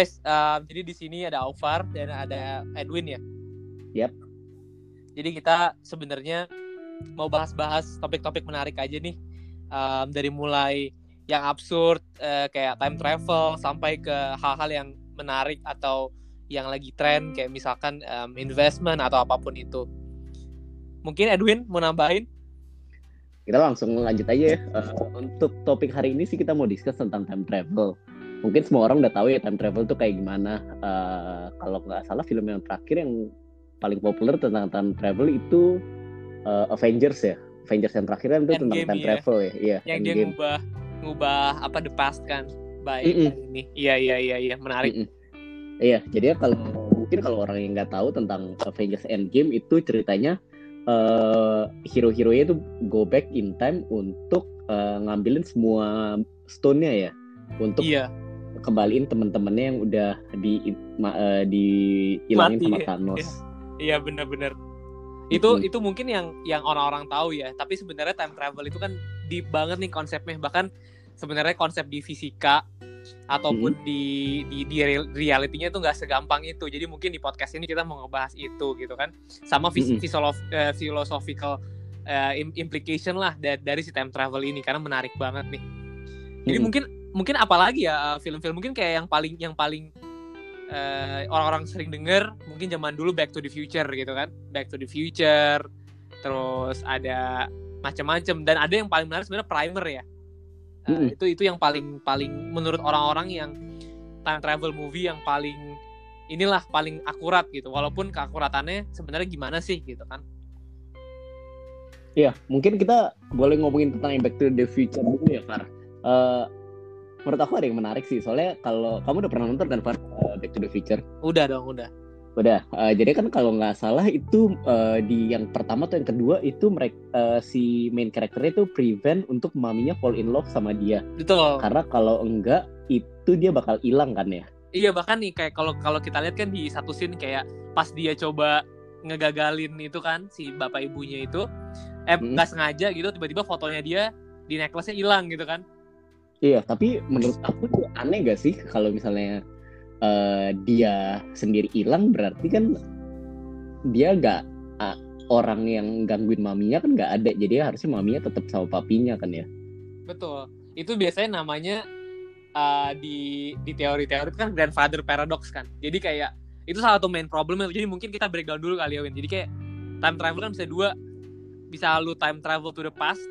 guys, uh, jadi di sini ada Alvar dan ada Edwin ya. Yap. Jadi kita sebenarnya mau bahas-bahas topik-topik menarik aja nih. Um, dari mulai yang absurd uh, kayak time travel sampai ke hal-hal yang menarik atau yang lagi tren kayak misalkan um, investment atau apa pun itu. Mungkin Edwin mau nambahin? Kita langsung lanjut aja ya. Uh, untuk topik hari ini sih kita mau discuss tentang time travel. Mungkin semua orang udah tahu ya time travel tuh kayak gimana. Uh, kalau nggak salah film yang terakhir yang paling populer tentang time travel itu uh, Avengers ya. Avengers yang terakhir kan itu Endgame, tentang time ya. travel ya. Iya. Yang dia Endgame. ngubah ngubah apa the past kan by Mm-mm. ini. Iya iya iya iya menarik. Mm-mm. Iya, jadi ya kalau mungkin kalau orang yang nggak tahu tentang Avengers Endgame itu ceritanya eh hero-heronya itu go back in time untuk eh, ngambilin semua stone-nya ya untuk Iya. Kembaliin teman-temannya yang udah di ma- eh, dihilangin Mati, sama. Thanos. Iya benar-benar. Itu Mm-mm. itu mungkin yang yang orang-orang tahu ya. Tapi sebenarnya time travel itu kan deep banget nih konsepnya. Bahkan sebenarnya konsep di fisika ataupun di di di real- realitinya itu nggak segampang itu. Jadi mungkin di podcast ini kita mau ngebahas itu gitu kan. Sama vis- Mm-mm. philosoph- eh, philosophical im- implication lah dari, dari si time travel ini karena menarik banget nih. Jadi Mm-mm. mungkin mungkin apalagi ya eh, film-film mungkin kayak yang paling yang paling eh, orang-orang sering denger mungkin zaman dulu Back to the Future gitu kan Back to the Future terus ada macam-macam dan ada yang paling menarik sebenarnya Primer ya Eh, Mm-mm. itu itu yang paling paling menurut orang-orang yang time travel movie yang paling inilah paling akurat gitu walaupun keakuratannya sebenarnya gimana sih gitu kan Iya, mungkin kita boleh ngomongin tentang Back to the Future dulu ya, Far. Eh, menurut aku ada yang menarik sih, soalnya kalau kamu udah pernah nonton kan, Far, eh, Back to the Future? udah dong udah Udah, eh, jadi kan kalau nggak salah itu eh, di yang pertama atau yang kedua itu mereka si main karakternya itu prevent untuk maminya fall in love sama dia. betul Karena kalau enggak itu dia bakal hilang kan ya. Iya bahkan nih kayak kalau kalau kita lihat kan di satu scene kayak pas dia coba ngegagalin itu kan si bapak ibunya itu eh Hmm. nggak sengaja gitu tiba-tiba fotonya dia di necklace-nya hilang gitu kan. Iya, tapi menurut aku tuh aneh gak sih kalau misalnya eh, dia sendiri hilang berarti kan dia gak ah, orang yang gangguin maminya kan nggak ada, jadi harusnya maminya tetap sama papinya kan ya. Betul. Itu biasanya namanya uh, di di teori-teori kan grandfather paradox kan. Jadi kayak itu salah satu main problemnya. Jadi mungkin kita breakdown dulu kali ya Win. Jadi kayak time travel kan bisa dua. Bisa lu time travel to the past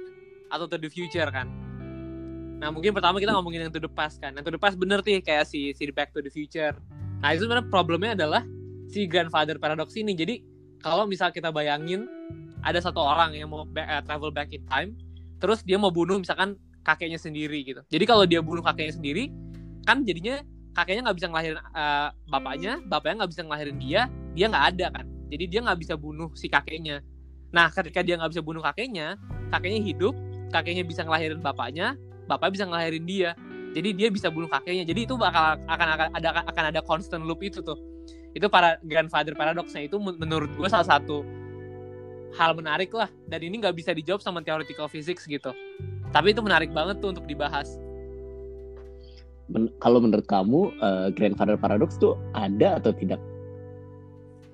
atau to the future kan. Nah mungkin pertama kita ngomongin yang to the past kan. Yang to the past bener sih kayak si si Back to the Future. Nah itu sebenarnya problemnya adalah si grandfather paradox ini. Jadi kalau misal kita bayangin ada satu orang yang mau ba- eh, travel back in time, terus dia mau bunuh misalkan kakeknya sendiri gitu. Jadi kalau dia bunuh kakeknya sendiri, kan jadinya kakeknya nggak bisa ngelahirin eh, bapaknya, bapaknya nggak bisa ngelahirin dia, dia nggak ada kan. Jadi dia nggak bisa bunuh si kakeknya. Nah ketika dia nggak bisa bunuh kakeknya, kakeknya hidup, kakeknya bisa ngelahirin bapaknya, bapaknya bisa ngelahirin dia. Jadi dia bisa bunuh kakeknya. Jadi itu bakal akan akan ada akan ada constant loop itu tuh. Itu para grandfather paradoxnya itu men- menurut gue salah satu hal menarik lah dan ini nggak bisa dijawab sama theoretical physics gitu. Tapi itu menarik banget tuh untuk dibahas. Men- kalau menurut kamu eh, grandfather paradox tuh ada atau tidak?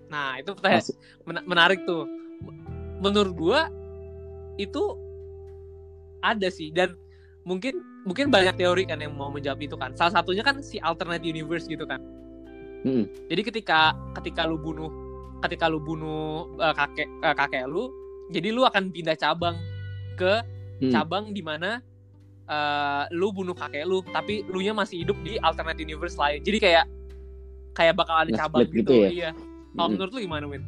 Nah, itu pertanyaan men- menarik tuh. Menurut gua itu ada sih dan mungkin mungkin banyak teori kan yang mau menjawab itu kan. Salah satunya kan si alternate universe gitu kan. Mm-mm. Jadi ketika ketika lu bunuh ketika lu bunuh eh, kakek eh, kakek lu, jadi lu akan pindah cabang ke Hmm. cabang di mana eh, lu bunuh kakek lu, tapi lu nya masih hidup di alternate universe lain. Jadi kayak kayak bakal ada cabang Nge-split gitu, gitu ya? iya. Kalau Mm-mm. menurut lu gimana, Win?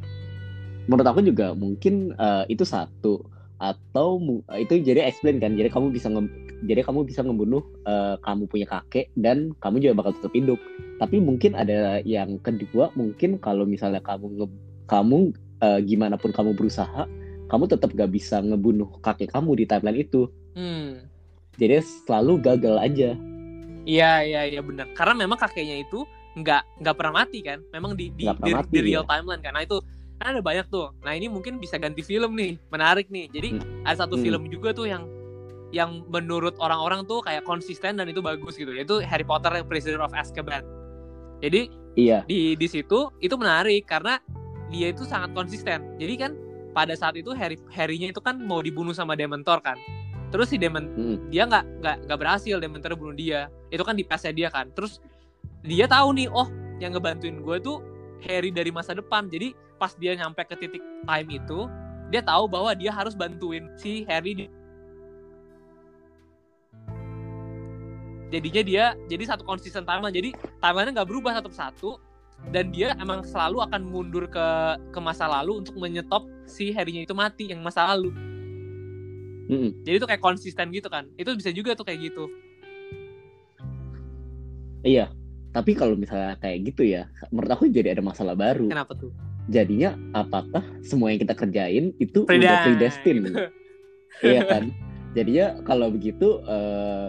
menurut aku juga mungkin eh, itu satu atau itu jadi explain kan jadi kamu bisa nge- jadi kamu bisa membunuh eh, kamu punya kakek dan kamu juga bakal tetap hidup tapi mungkin ada yang kedua mungkin kalau misalnya kamu nge- kamu eh, gimana pun kamu berusaha kamu tetap gak bisa ngebunuh kakek kamu di timeline itu Hmm. jadi selalu gagal aja Iya, iya, iya benar. Karena memang kakeknya itu nggak nggak pernah mati kan? Memang di di, di, mati, di real iya. timeline kan. Nah itu kan ada banyak tuh. Nah ini mungkin bisa ganti film nih, menarik nih. Jadi ada satu Hmm. film juga tuh yang yang menurut orang-orang tuh kayak konsisten dan itu bagus gitu. Yaitu Harry Potter yang Prisoner of Azkaban. Jadi Iya. di di situ itu menarik karena dia itu sangat konsisten. Jadi kan pada saat itu Harry Harry-nya itu kan mau dibunuh sama Dementor kan. Terus si Demon Mm. dia nggak nggak nggak berhasil Dementor bunuh dia. Itu kan di pasnya dia kan. Terus dia tahu nih, oh yang ngebantuin gue tuh Harry dari masa depan. Jadi pas dia nyampe ke titik time itu, dia tahu bahwa dia harus bantuin si Harry. di- Jadinya dia jadi satu konsisten timeline. Jadi timeline nggak berubah satu persatu dan dia emang selalu akan mundur ke ke masa lalu untuk menyetop si Harry-nya itu mati yang masa lalu. Mm-mm. Jadi itu kayak konsisten gitu kan. Itu bisa juga tuh kayak gitu. Iya. Tapi kalau misalnya kayak gitu ya, menurut aku jadi ada masalah baru. Kenapa tuh? Jadinya apakah semua yang kita kerjain itu Preda- udah predestin? gitu. Iya kan? Jadinya kalau begitu, eh,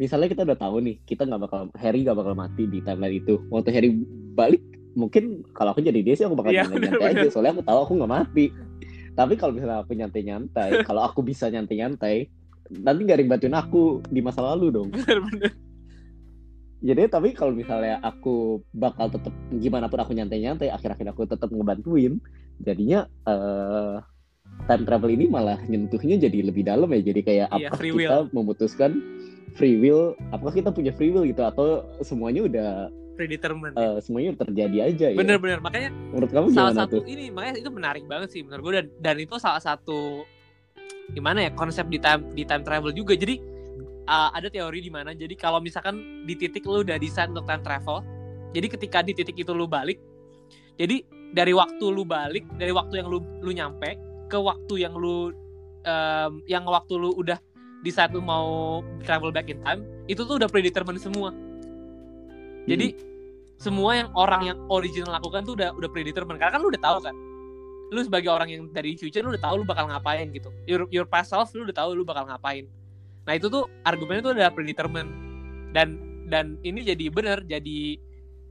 misalnya kita udah tahu nih, kita nggak bakal Harry nggak bakal mati di timeline itu. Waktu Harry balik, mungkin kalau aku jadi dia sih aku bakal Iya, nyantai-nyantai bener-bener. aja. Soalnya aku tahu aku nggak mati. Tapi kalau misalnya aku nyantai-nyantai, kalau aku bisa nyantai-nyantai, nanti nggak bantuin aku di masa lalu dong. Bener-bener. Jadi tapi kalau misalnya aku bakal tetap gimana pun aku nyantai-nyantai, akhir-akhir aku tetap ngebantuin, jadinya eh time travel ini malah nyentuhnya jadi lebih dalam ya. Jadi kayak Iya, apakah free kita memutuskan free will, apakah kita punya free will gitu atau semuanya udah Predetermined. eh, semuanya terjadi aja ya. Bener-bener. Makanya Menurut kamu salah satu tuh? ini makanya itu menarik banget sih menurut gue dan, dan itu salah satu gimana ya konsep di time di time travel juga jadi uh, ada teori di mana jadi kalau misalkan di titik lu udah desain untuk time travel jadi ketika di titik itu lu balik jadi dari waktu lu balik dari waktu yang lu lu nyampe ke waktu yang lu um, yang waktu lu udah di saat lu mau travel back in time itu tuh udah predetermined semua. Jadi semua yang orang yang original lakukan tuh udah udah predetermined. Karena kan lu udah tahu kan lu sebagai orang yang dari future lu udah tahu lu bakal ngapain gitu. Your your past self lu udah tahu lu bakal ngapain nah itu tuh argumennya tuh udah predetermined. Dan dan ini jadi bener jadi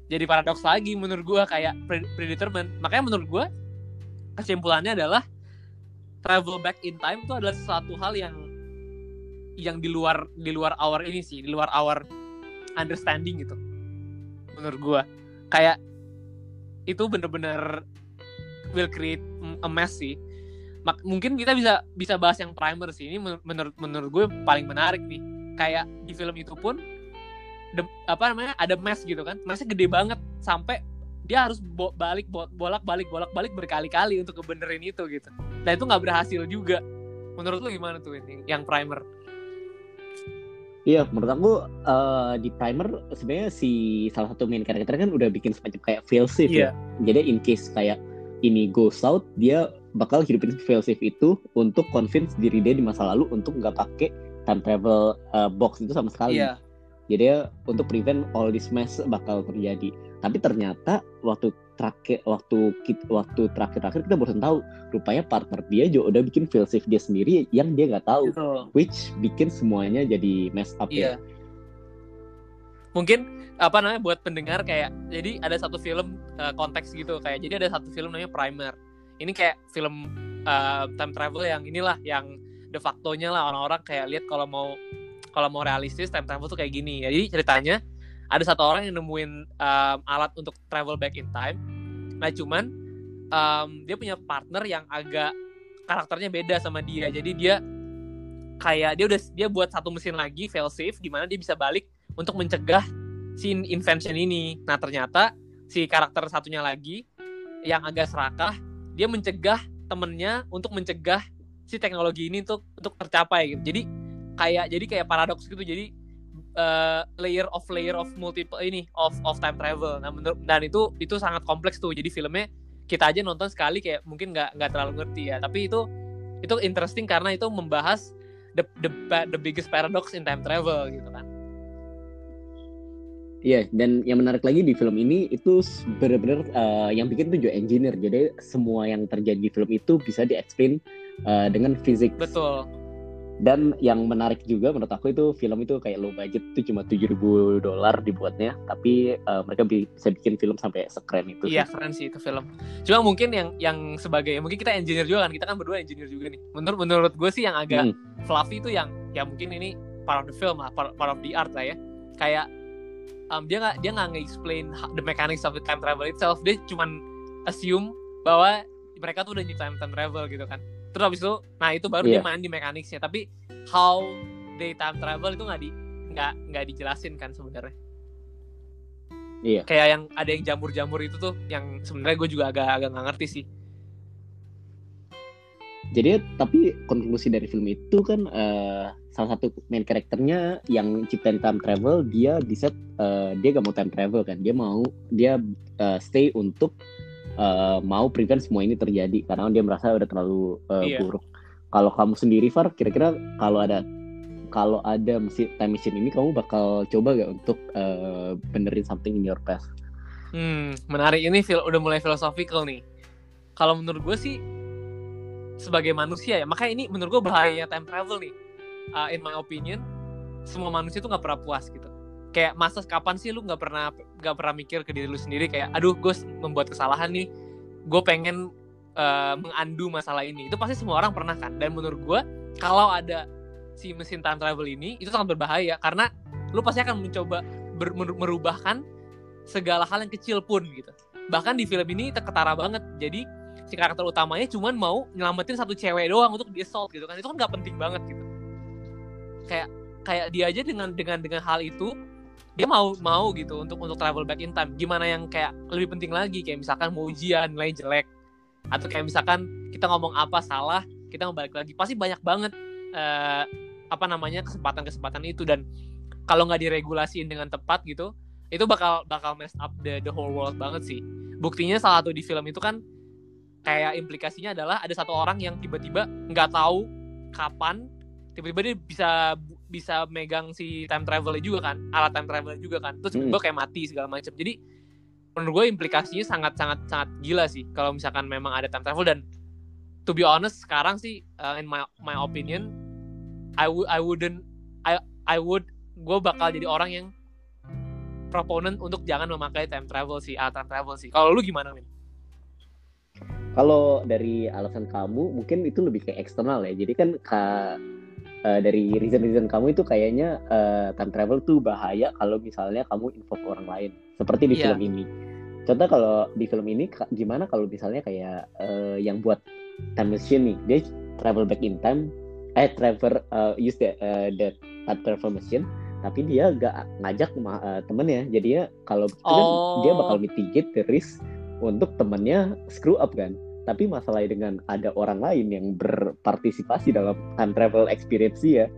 jadi paradoks lagi menurut gua kayak pre- predetermined. Makanya menurut gua kesimpulannya adalah travel back in time itu adalah sesuatu hal yang yang di luar di luar our ini sih di luar our understanding gitu. Menurut gua. Kayak itu bener-bener will create a mess sih Mak- mungkin kita bisa bisa bahas yang primer sih. Ini men- menurut menurut gue paling menarik nih. Kayak di film itu pun de- apa namanya ada mess gitu kan. Messnya gede banget sampai dia harus bo- balik bo- bolak balik bolak balik berkali-kali untuk ngebenerin itu gitu. Dan itu nggak berhasil juga. Menurut lu gimana tuh ini yang primer? Iya, menurut aku eh, di primer sebenarnya si salah satu main karakter kan udah bikin semacam kayak failsafe Iya. ya. Jadi in case kayak ini go south, dia bakal hidupin failsafe itu untuk convince diri dia di masa lalu untuk nggak pakai time travel eh, box itu sama sekali. iya Jadi ya untuk prevent all this mess bakal terjadi. Tapi ternyata waktu terakhir waktu waktu terakhir-terakhir kita baru tahu rupanya partner dia juga udah bikin failsafe dia sendiri yang dia nggak tahu which bikin semuanya jadi mess up ya. Iya. Mungkin apa namanya buat pendengar kayak jadi ada satu film uh, konteks gitu kayak jadi ada satu film namanya Primer. Ini kayak film uh, time travel yang inilah yang de facto-nya lah orang-orang kayak lihat kalau mau kalau mau realistis time travel tuh kayak gini. Jadi ceritanya ada satu orang yang nemuin um, alat untuk travel back in time. Nah cuman um, dia punya partner yang agak karakternya beda sama dia. Jadi dia kayak dia udah dia buat satu mesin lagi fail safe di mana dia bisa balik untuk mencegah si invention ini. Nah, ternyata si karakter satunya lagi yang agak serakah, dia mencegah temennya untuk mencegah si teknologi ini untuk untuk tercapai gitu. Jadi kayak jadi kayak paradoks gitu. Jadi eh, layer of layer of multiple ini of of time travel. Nah, menurut dan itu itu sangat kompleks tuh. Jadi filmnya kita aja nonton sekali kayak mungkin nggak nggak terlalu ngerti ya. Tapi itu itu interesting karena itu membahas the the the biggest paradox in time travel gitu kan. Iya, dan yang menarik lagi di film ini itu benar-benar uh, yang bikin tuh juga engineer. Jadi semua yang terjadi di film itu bisa di-explain uh, dengan fisik. Betul. Dan yang menarik juga menurut aku itu film itu kayak low budget itu cuma 7000 dolar dibuatnya, tapi uh, mereka bi- bisa bikin film sampai sekeren itu. Iya keren sih itu film. Cuma mungkin yang yang sebagai mungkin kita engineer juga kan kita kan berdua engineer juga nih. Menurut menurut gue sih yang agak Hmm. fluffy itu yang ya mungkin ini part of the film lah, part, part of the art lah ya. Kayak um, dia nggak dia nggak nge-explain the mechanics of the time travel itself dia cuman assume bahwa mereka tuh udah nyiptain time travel gitu kan terus habis itu nah itu baru yeah. dia main di mechanicsnya tapi how they time travel itu nggak di nggak nggak dijelasin kan sebenarnya Iya. Kayak yang ada yang jamur-jamur itu tuh yang sebenarnya gue juga agak agak nggak ngerti sih. Jadi tapi konklusi dari film itu kan uh, salah satu main karakternya yang ciptain time travel dia bisa uh, dia gak mau time travel kan dia mau dia uh, stay untuk uh, mau prevent semua ini terjadi karena dia merasa udah terlalu uh, iya. buruk. Kalau kamu sendiri Far, kira-kira kalau ada kalau ada mesin time machine ini kamu bakal coba gak untuk uh, benerin something in your past? Hmm, menarik ini udah mulai philosophical nih. Kalau menurut gue sih sebagai manusia ya, makanya ini menurut gue bahaya time travel nih. Uh, in my opinion, semua manusia tuh nggak pernah puas gitu. Kayak masa kapan sih lu nggak pernah nggak pernah mikir ke diri lu sendiri kayak, aduh gue membuat kesalahan nih, gue pengen uh, mengandu masalah ini. Itu pasti semua orang pernah kan. Dan menurut gue kalau ada si mesin time travel ini itu sangat berbahaya karena lu pasti akan mencoba ber, merubahkan segala hal yang kecil pun gitu. Bahkan di film ini ketara banget. Jadi si karakter utamanya cuman mau nyelamatin satu cewek doang untuk di assault gitu kan. Itu kan nggak penting banget gitu. Kayak kayak dia aja dengan dengan dengan hal itu dia mau mau gitu untuk untuk travel back in time. Gimana yang kayak lebih penting lagi kayak misalkan mau ujian nilai jelek atau kayak misalkan kita ngomong apa salah kita balik lagi pasti banyak banget uh, apa namanya kesempatan-kesempatan itu dan kalau nggak diregulasiin dengan tepat gitu itu bakal bakal mess up the the whole world banget sih buktinya salah satu di film itu kan kayak implikasinya adalah ada satu orang yang tiba-tiba nggak tahu kapan tiba-tiba dia bisa bisa megang si time travel juga kan alat time travel juga kan terus hmm. gue kayak mati segala macam jadi menurut gue implikasinya sangat sangat sangat gila sih kalau misalkan memang ada time travel dan to be honest sekarang sih uh, in my my opinion I would I wouldn't I I would gue bakal jadi orang yang proponent untuk jangan memakai time travel sih, ah, time travel sih. Kalau lu gimana, Min? Kalau dari alasan kamu mungkin itu lebih ke eksternal ya. Jadi kan ka, uh, dari reason-reason kamu itu kayaknya uh, time travel tuh bahaya kalau misalnya kamu involve orang lain. Seperti di yeah. film ini. Contoh kalau di film ini gimana kalau misalnya kayak uh, yang buat time machine nih, dia travel back in time eh Trevor uh, use the uh, the Trevor machine tapi dia gak ngajak uh, temennya jadinya kalau oh. kan dia bakal mitigate the risk untuk temennya screw up kan tapi masalahnya dengan ada orang lain yang berpartisipasi dalam time travel experience ya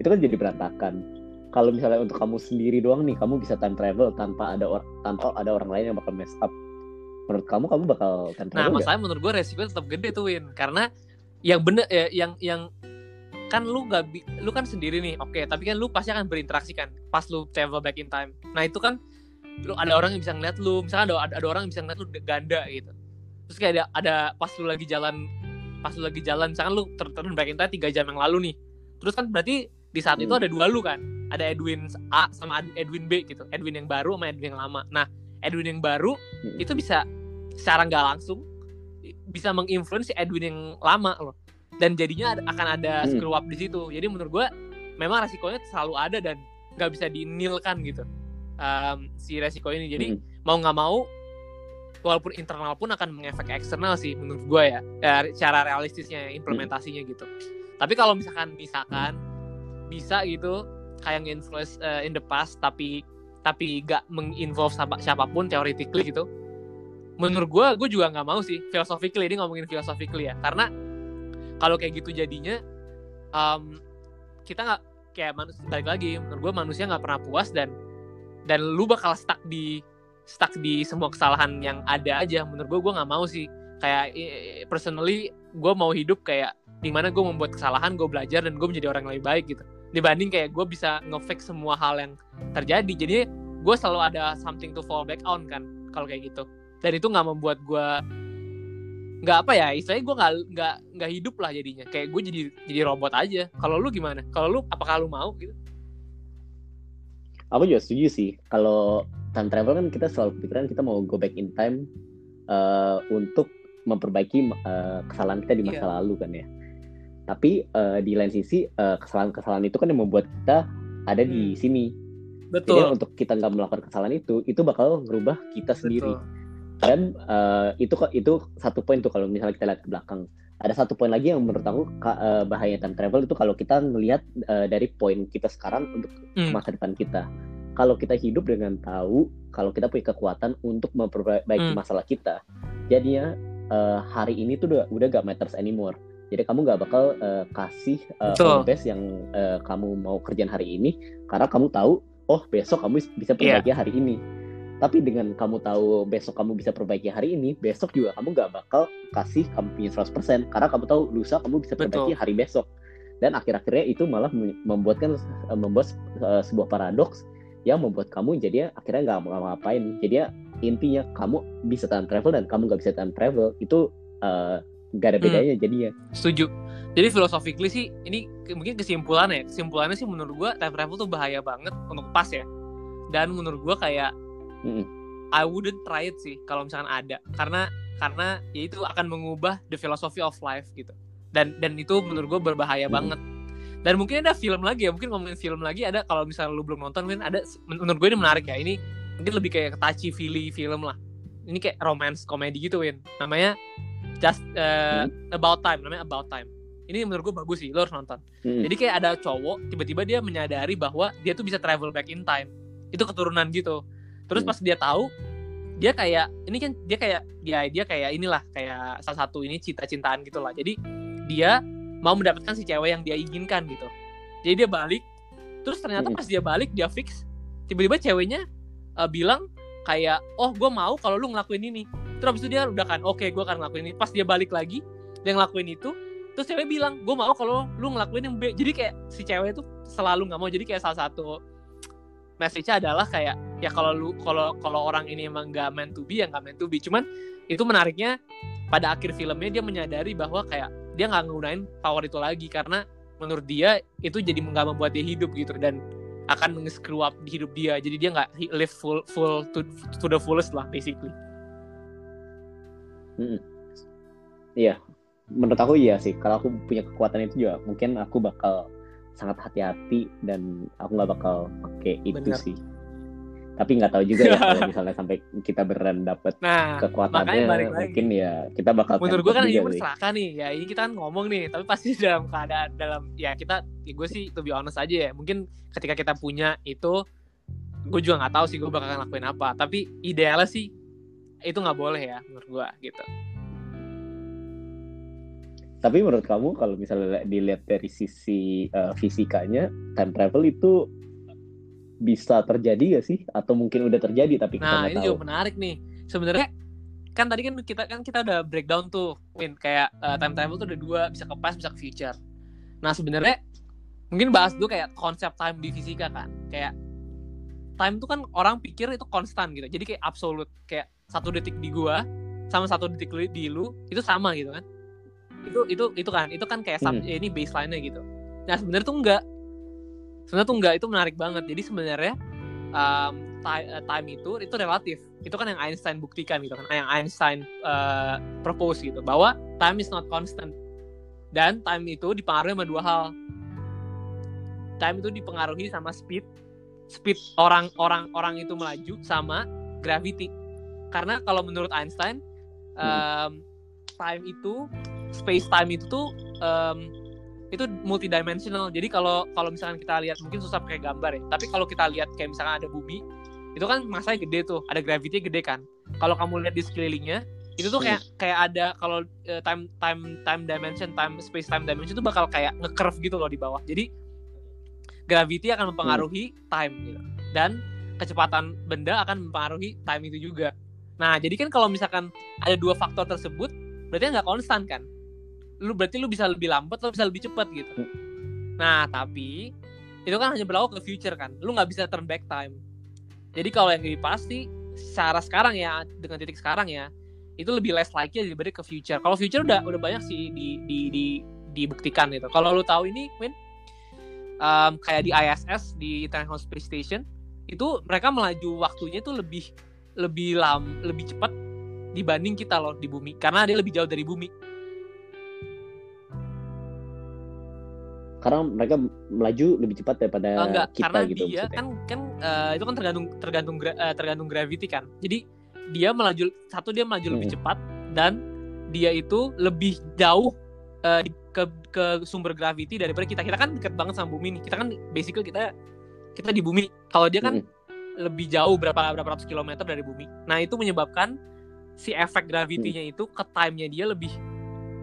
itu kan jadi berantakan. Kalau misalnya untuk kamu sendiri doang nih kamu bisa time travel tanpa ada or tanpa ada orang lain yang bakal mess up. Menurut kamu kamu bakal time nah, travel nah masalahnya menurut gue resiko tetap gede tuh Win. Karena yang bener ya, yang yang kan lu gak lu kan sendiri nih oke okay, tapi kan lu pasti akan berinteraksi kan pas lu travel back in time. Nah itu kan lu ada orang yang bisa ngeliat lu misalnya ada ada orang yang bisa ngeliat lu ganda gitu terus kayak ada ada pas lu lagi jalan pas lu lagi jalan misalkan lu turun back in time tiga jam yang lalu nih terus kan berarti di saat itu hmm. ada dua lu kan ada Edwin A sama Edwin B gitu Edwin yang baru sama Edwin yang lama nah Edwin yang baru hmm. itu bisa secara nggak langsung bisa menginfluence si Edwin yang lama loh dan jadinya akan ada hmm. screw up di situ jadi menurut gue memang resikonya selalu ada dan nggak bisa dinilkan gitu um, si resiko ini jadi hmm. mau nggak mau walaupun internal pun akan mengefek eksternal sih menurut gue ya, ya cara realistisnya implementasinya gitu. Tapi kalau misalkan misalkan bisa gitu kayak influence uh, in the past tapi tapi gak menginvolve siapa, siapa pun theoretically gitu menurut gue gue juga nggak mau sih philosophically ini ngomongin philosophically ya. Karena kalau kayak gitu jadinya um, kita nggak kayak manusia balik lagi menurut gue manusia nggak pernah puas dan dan lu bakal stuck di stuck di semua kesalahan yang ada aja. Menurut gue gue nggak mau sih. Kayak personally gue mau hidup kayak di mana gue membuat kesalahan gue belajar dan gue menjadi orang yang lebih baik gitu. Dibanding kayak gue bisa ngefix semua hal yang terjadi. Jadi gue selalu ada something to fall back on kan kalau kayak gitu. Dan itu nggak membuat gue nggak apa ya istilahnya gue nggak nggak nggak hidup lah jadinya. Kayak gue jadi jadi robot aja. Kalau lu gimana? Kalau lu apakah lu mau gitu? Aku juga setuju sih. Kalau time travel kan kita selalu pikiran kita mau go back in time uh, untuk memperbaiki uh, kesalahan kita di masa yeah. lalu kan ya tapi uh, di lain sisi kesalahan-kesalahan itu kan yang membuat kita ada di hmm. sini betul Jadi untuk kita nggak melakukan kesalahan itu, itu bakal ngerubah kita sendiri. betul Dan eh, itu kok itu satu poin tuh kalau misalnya kita lihat ke belakang. Ada satu poin lagi yang menurut aku eh, bahaya time travel itu kalau kita ngelihat eh, dari poin kita sekarang untuk Hmm. masa depan kita. Kalau kita hidup dengan tahu kalau kita punya kekuatan untuk memperbaiki Hmm. masalah kita, jadinya eh, hari ini tuh udah udah gak matters anymore. Jadi kamu gak bakal eh, kasih eh, Betul. home base yang eh, kamu mau kerjaan hari ini karena kamu tahu oh besok kamu bisa Iya. perbaiki hari ini. Tapi dengan kamu tahu besok kamu bisa perbaiki hari ini, besok juga kamu gak bakal kasih kamu punya 100% karena kamu tahu lusa kamu bisa perbaiki hari besok. Dan akhir-akhirnya itu malah mem- membuatkan eh, membuat eh, sebuah paradoks yang membuat kamu jadinya akhirnya nggak mau ngapain. Jadinya intinya kamu bisa time travel dan kamu nggak bisa time travel itu eh, nggak ada Hmm. bedanya jadinya. setuju jadi philosophically sih ini mungkin kesimpulannya ya. kesimpulannya sih menurut gua time travel tuh bahaya banget untuk pas ya dan menurut gua kayak Mm-mm. I wouldn't try it sih kalau misalkan ada karena karena ya itu akan mengubah the philosophy of life gitu dan dan itu menurut gue berbahaya Hmm. banget dan mungkin ada film lagi ya mungkin ngomongin film lagi ada kalau misalnya lu belum nonton mungkin ada menurut gue ini menarik ya ini mungkin lebih kayak touchy feely film lah. Ini kayak romance komedi gitu Win namanya just uh, about time namanya about time. Ini menurut gue bagus sih lo harus nonton. Mm-mm. jadi kayak ada cowok tiba-tiba dia menyadari bahwa dia tuh bisa travel back in time. Itu keturunan gitu. Terus Hmm. pas dia tahu dia kayak ini kan dia kayak dia dia kayak inilah kayak salah satu ini cinta-cintaan gitu lah jadi dia mau mendapatkan si cewek yang dia inginkan gitu. Jadi dia balik terus ternyata Hmm. pas dia balik dia fix tiba-tiba ceweknya uh, bilang kayak oh gue mau kalau lu ngelakuin ini. Terus habis itu dia udah kan oke gue akan ngelakuin ini. Pas dia balik lagi dia ngelakuin itu terus cewek bilang gue mau kalau lu ngelakuin yang B. Jadi kayak si cewek itu selalu nggak mau. Jadi kayak salah satu message-nya adalah kayak ya kalau lu kalau kalau orang ini emang nggak meant to be ya nggak meant to be. Cuman itu menariknya pada akhir filmnya dia menyadari bahwa kayak dia nggak nggunain power itu lagi karena menurut dia itu jadi nggak membuat dia hidup gitu dan akan nge-screw up di hidup dia. Jadi dia nggak live full full to, to the fullest lah basically. Menurut aku iya sih. Kalau aku punya kekuatan itu juga mungkin aku bakal sangat hati-hati dan aku nggak bakal pakai itu Bener. sih tapi nggak tahu juga ya kalau misalnya sampai kita beneran dapet nah kekuatannya lagi. mungkin ya kita bakal menurut gue kan ini berseraka nih. Ya ini kita kan ngomong nih tapi pasti dalam keadaan dalam ya kita ya gue sih to be honest aja ya. Mungkin ketika kita punya itu gue juga nggak tahu sih gue bakal ngelakuin apa. Tapi idealnya sih itu nggak boleh ya menurut gue gitu. Tapi menurut kamu kalau misalnya dilihat dari sisi eh, fisikanya, time travel itu bisa terjadi gak sih? Atau mungkin udah terjadi tapi kita nah ini tahu? juga menarik nih. Sebenarnya kan tadi kan kita kan kita udah breakdown tuh Win. Kayak uh, time travel tuh ada dua bisa ke past bisa ke future. Nah sebenarnya mungkin bahas dulu kayak konsep time di fisika kan. Kayak time tuh kan orang pikir itu konstan gitu. Jadi kayak absolut kayak satu detik di gua sama satu detik di lu itu sama gitu kan. Itu itu itu kan itu kan kayak sub- Hmm. ya ini baseline-nya gitu. Nah sebenarnya tuh enggak sebenarnya tuh enggak itu menarik banget. Jadi sebenarnya um, eh, time itu itu relatif. Itu kan yang Einstein buktikan gitu kan yang Einstein uh, propose gitu bahwa time is not constant. Dan time itu dipengaruhi sama dua hal. Time itu dipengaruhi sama speed speed orang orang orang itu melaju sama gravity. Karena kalau menurut Einstein um, time itu space time itu tuh um, itu multidimensional. Jadi kalau kalau misalkan kita lihat mungkin susah pakai gambar ya. Tapi kalau kita lihat kayak misalkan ada bumi itu kan masanya gede tuh. Ada gravity gede kan. Kalau kamu lihat di sekelilingnya itu tuh kayak kayak ada kalau eh, time time time dimension time space time dimension itu bakal kayak nge-curve gitu loh di bawah. Jadi gravity akan mempengaruhi time gitu. Dan kecepatan benda akan mempengaruhi time itu juga. Nah jadi kan kalau misalkan ada dua faktor tersebut berarti nggak konstan kan lu berarti lu bisa lebih lambat lu bisa lebih cepat gitu. Nah tapi itu kan hanya berlaku ke future kan. Lu nggak bisa turn back time. Jadi kalau yang lebih pasti secara sekarang ya dengan titik sekarang ya itu lebih less likely dibanding ke future. Kalau future udah udah banyak sih di di di dibuktikan gitu. Kalau lu tahu ini Win um, kayak di ISS di International Space Station itu mereka melaju waktunya itu lebih lebih lam lebih cepat dibanding kita loh di bumi. Karena dia lebih jauh dari bumi karena mereka melaju lebih cepat daripada Oh, enggak, kita karena gitu dia maksudnya. kan kan eh, itu kan tergantung tergantung gra- eh, tergantung gravity kan. Jadi dia melaju satu dia melaju lebih Hmm. cepat dan dia itu lebih jauh di- ke ke sumber gravity daripada kita. Kita kan dekat banget sama bumi nih. Kita kan basically kita kita di bumi. Kalau dia kan Mm-mm. lebih jauh berapa berapa ratus kilometer dari bumi. Nah, itu menyebabkan si efek gravitinya itu ke time-nya dia lebih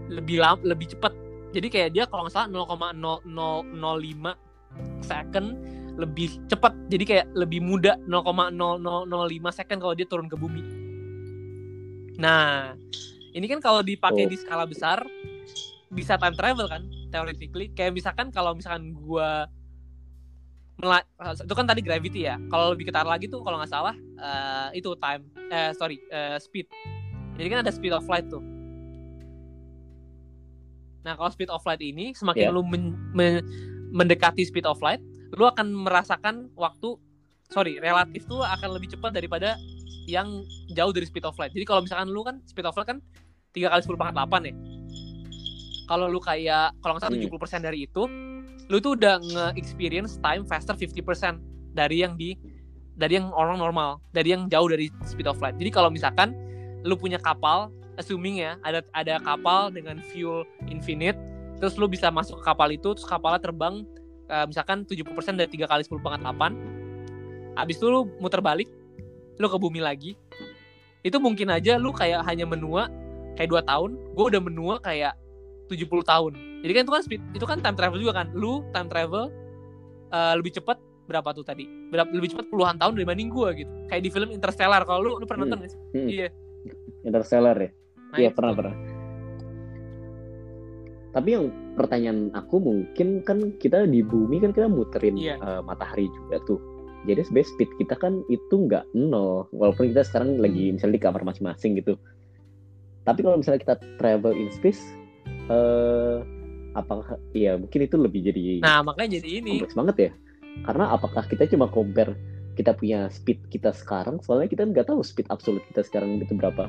lebih lam, lebih cepat. Jadi kayak dia kalau nggak salah 0,0005 second lebih cepat. Jadi kayak lebih muda 0,0005 second kalau dia turun ke bumi. Nah, ini kan kalau dipakai Oh. di skala besar bisa time travel kan theoretically. Kayak misalkan kalau misalkan gua mela- itu kan tadi gravity ya. Kalau lebih ketara lagi tuh kalau nggak salah eh, itu time eh sorry eh, speed. Jadi kan ada speed of light tuh. Nah kalau speed of light ini semakin Yeah. lu men- men- mendekati speed of light, lu akan merasakan waktu sorry relatif tuh akan lebih cepat daripada yang jauh dari speed of light. Jadi kalau misalkan lu kan speed of light kan 3 kali 10 pangkat 8 ya. Kalau lu kayak kalau nggak salah Hmm. 70% dari itu, lu tuh udah nge-experience time faster 50% dari yang di dari yang orang normal, dari yang jauh dari speed of light. Jadi kalau misalkan lu punya kapal, assuming ya ada ada kapal dengan fuel infinite, terus lu bisa masuk ke kapal itu, terus kapalnya terbang eh, misalkan 70% dari 3 kali 10 pangkat 8. Habis itu lu muter balik, lu ke bumi lagi. Itu mungkin aja lu kayak hanya menua kayak 2 tahun, gue udah menua kayak 70 tahun. Jadi kan itu kan speed, itu kan time travel juga kan. Lu time travel eh, lebih cepat berapa tuh tadi? Berapa lebih cepat puluhan tahun dibanding gua gitu. Kayak di film Interstellar. Kalau lu lu pernah Hmm. nonton? Hmm. Iya. Interstellar ya iya pernah pernah. Tapi yang pertanyaan aku mungkin kan kita di bumi kan kita muterin Iya. eh, matahari juga tuh. Jadi sebenarnya speed kita kan itu nggak nol walaupun kita sekarang lagi misalnya di kamar masing-masing gitu. Tapi kalau misalnya kita travel in space eh apakah ya mungkin itu lebih jadi Nah, makanya jadi ini. kompleks banget ya. Karena apakah kita cuma compare kita punya speed kita sekarang soalnya kita nggak tahu speed absolut kita sekarang itu berapa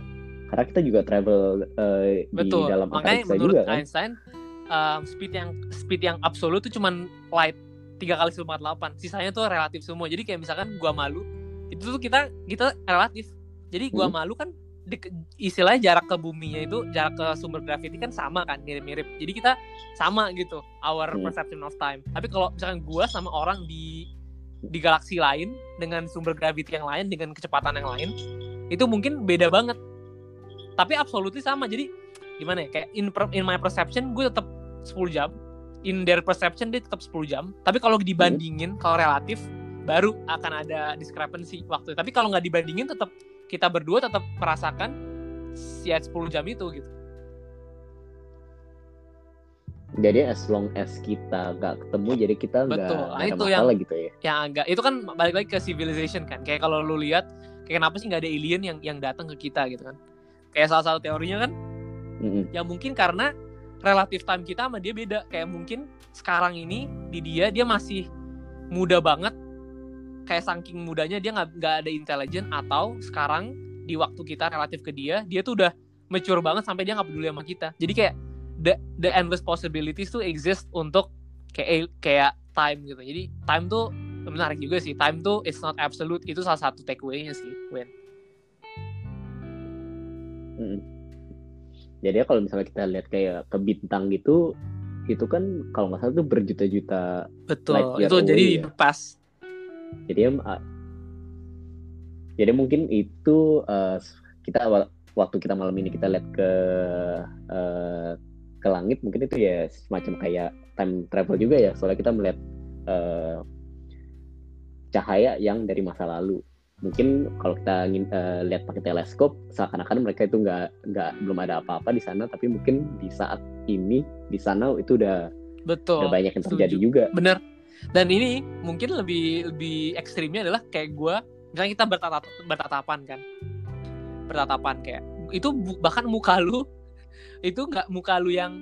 karena kita juga travel eh, di Betul. dalam Makanya antariksa menurut juga kan Einstein um, speed yang speed yang absolut itu cuman light tiga kali 1048. Sisanya tuh relatif semua. Jadi kayak misalkan gua malu, itu tuh kita kita relatif. Jadi gua Hmm. malu kan dek- istilahnya jarak ke buminya itu jarak ke sumber gravity kan sama kan mirip-mirip. Jadi kita sama gitu our Hmm. perception of time. Tapi kalau misalkan gua sama orang di di galaksi lain dengan sumber gravity yang lain dengan kecepatan yang lain itu mungkin beda banget. Tapi absolutely sama. Jadi gimana ya? Kayak in in my perception gue tetap 10 jam. In their perception dia tetap 10 jam. Tapi kalau dibandingin kalau relatif baru akan ada discrepancy waktu. Tapi kalau nggak dibandingin tetap kita berdua tetap merasakan ya 10 jam itu gitu. jadi as long as kita nggak ketemu jadi kita nggak Nah, ada itu masalah gitu ya yang agak itu kan balik lagi ke civilization kan kayak kalau lu lihat kayak kenapa sih nggak ada alien yang yang datang ke kita gitu kan kayak salah satu teorinya kan? Mm-mm. ya mungkin karena relatif time kita sama dia beda. Kayak mungkin sekarang ini di dia dia masih muda banget. Kayak saking mudanya dia nggak ada intelligent atau sekarang di waktu kita relatif ke dia dia tuh udah mature banget sampai dia nggak peduli sama kita. Jadi kayak the the endless possibilities tuh exist untuk kayak kayak time gitu. Jadi time tuh menarik juga sih. Time tuh it's not absolute. Itu salah satu takeaway-nya sih Wen Mm-mm. jadi ya kalau misalnya kita lihat kayak ke bintang gitu itu kan kalau nggak salah tuh berjuta-juta betul itu jadi ya. pas jadi ya ah, jadi mungkin itu eh, kita awal- waktu kita malam ini kita lihat ke eh, ke langit mungkin itu ya semacam kayak time travel juga ya soalnya kita melihat eh, cahaya yang dari masa lalu mungkin kalau kita eh, lihat pakai teleskop seakan-akan mereka itu nggak nggak belum ada apa-apa di sana tapi mungkin di saat ini di sana itu udah betul. udah banyak yang terjadi setuju. juga. Bener. Dan ini mungkin lebih lebih ekstrimnya adalah kayak gue misalnya kita bertatap bertatapan kan. Bertatapan kayak itu bu- bahkan muka lu itu nggak muka lu yang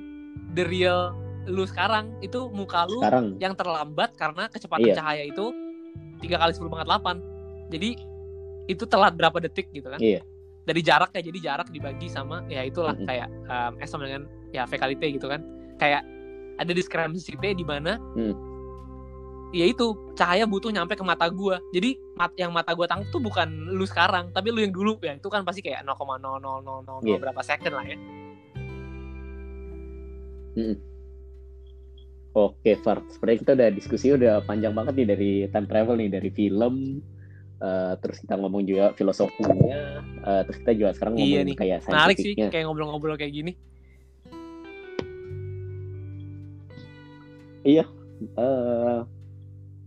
the real lu sekarang itu muka lu sekarang. yang terlambat karena kecepatan Iya. cahaya itu tiga kali sepuluh pangkat delapan jadi itu telat berapa detik gitu kan Iya. dari jarak ya jadi jarak dibagi sama ya itulah Mm-mm. kayak um, S sama dengan ya V kali T gitu kan kayak ada discrepancy di mana Hmm. ya itu cahaya butuh nyampe ke mata gua jadi mat yang mata gua tangkap tuh bukan lu sekarang tapi lu yang dulu ya itu kan pasti kayak 0,00000 Iya. berapa second lah ya Oke, Far. Sepertinya kita udah diskusi udah panjang banget nih dari time travel nih dari film. Eh, terus kita ngomong juga filosofinya. eh, terus kita juga sekarang Iya ngomong nih. kayak menarik sih kayak ngobrol-ngobrol kayak gini Iya. eh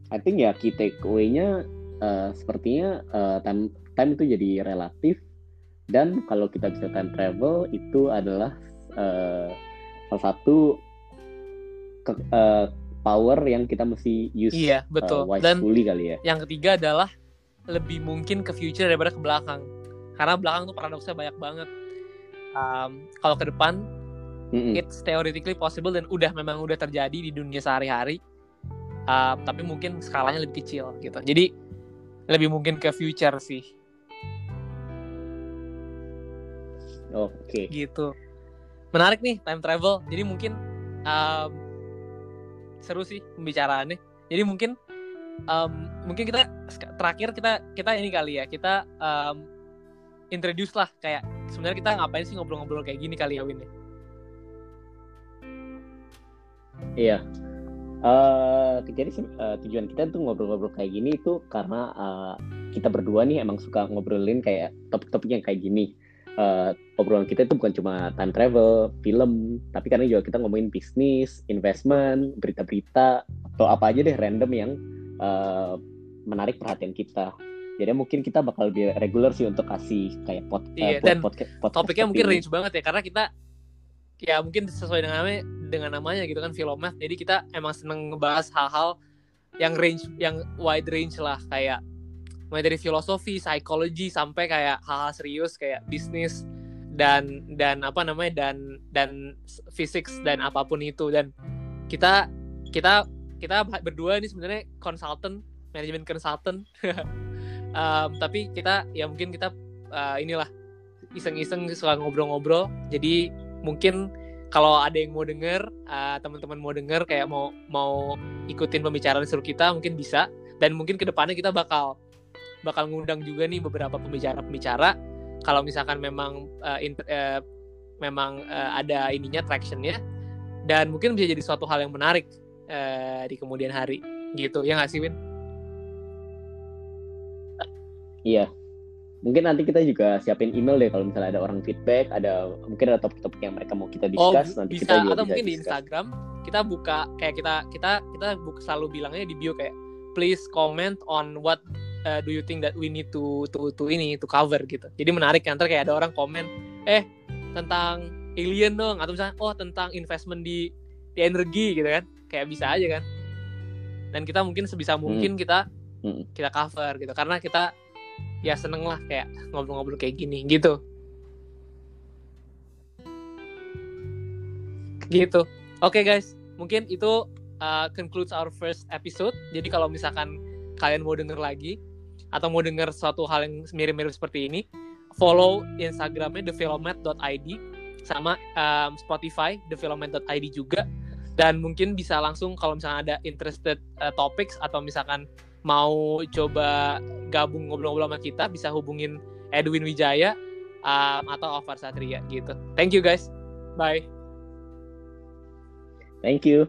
I think ya key takeaway-nya eh, sepertinya eh, time time itu jadi relatif dan kalau kita bisa time travel itu adalah eh, salah satu ke- eh, power yang kita mesti use iya betul dan wisely kali ya. yang ketiga adalah lebih mungkin ke future daripada ke belakang. Karena belakang tuh paradoksnya banyak banget. Um, kalau ke depan Mm-mm. it's theoretically possible dan udah memang udah terjadi di dunia sehari-hari. Um, tapi mungkin skalanya lebih kecil gitu. Jadi lebih mungkin ke future sih. Oke. gitu. Menarik nih time travel. Jadi mungkin um, seru sih pembicaraannya. Jadi mungkin um, mungkin kita terakhir kita kita ini kali ya kita um, introduce lah kayak sebenarnya kita ngapain sih ngobrol-ngobrol kayak gini kali ya Win ya? Iya. Eh, jadi eh, tujuan kita tuh ngobrol-ngobrol kayak gini itu karena eh, kita berdua nih emang suka ngobrolin kayak topik-topik yang kayak gini. Eh, obrolan kita itu bukan cuma time travel, film, tapi karena juga kita ngomongin bisnis, investment, berita-berita atau apa aja deh random yang eh, menarik perhatian kita. Jadi mungkin kita bakal lebih regular sih untuk kasih kayak pod, Iya, eh, dan podcast, podcast topiknya mungkin ini. range banget ya karena kita ya mungkin sesuai dengan namanya dengan namanya gitu kan filomath jadi kita emang seneng ngebahas hal-hal yang range yang wide range lah kayak mulai dari filosofi, psikologi sampai kayak hal-hal serius kayak bisnis dan dan apa namanya dan dan physics dan apa pun itu dan kita kita kita berdua ini sebenarnya consultant manajemen consultant. Um, tapi kita ya mungkin kita uh, inilah iseng-iseng suka ngobrol-ngobrol. Jadi mungkin kalau ada yang mau denger uh, teman-teman mau denger kayak mau mau ikutin pembicaraan seru kita mungkin bisa. Dan mungkin ke depannya kita bakal bakal ngundang juga nih beberapa pembicara-pembicara. Kalau misalkan memang uh, int- uh, memang uh, ada ininya tractionnya. Dan mungkin bisa jadi suatu hal yang menarik uh, di kemudian hari gitu ya nggak sih Win? Iya. Mungkin nanti kita juga siapin email deh kalau misalnya ada orang feedback, ada mungkin ada topik-topik yang mereka mau kita Oh discuss nanti bisa kita juga atau bisa mungkin di discuss. Instagram kita buka kayak kita kita kita buka, selalu bilangnya di bio kayak please comment on what uh, do you think that we need to to to ini to cover gitu. Jadi menarik kan kayak ada orang komen eh tentang alien dong atau misalnya oh tentang investment di di energi gitu kan. Kayak bisa aja kan. Dan kita mungkin sebisa mungkin kita Hmm. kita cover gitu karena kita ya seneng lah kayak ngobrol-ngobrol kayak gini gitu. gitu. Oke guys, mungkin itu uh, concludes our first episode. Jadi kalau misalkan kalian mau denger lagi atau mau denger suatu hal yang mirip-mirip seperti ini, follow Instagramnya thefilmet.id sama um, Spotify thefilmet.id juga. Dan mungkin bisa langsung kalau misalkan ada interested uh, topics atau misalkan mau coba gabung ngobrol-ngobrol sama kita bisa hubungin Edwin Wijaya um, atau Alvar Satria gitu. Thank you guys. Bye. Thank you.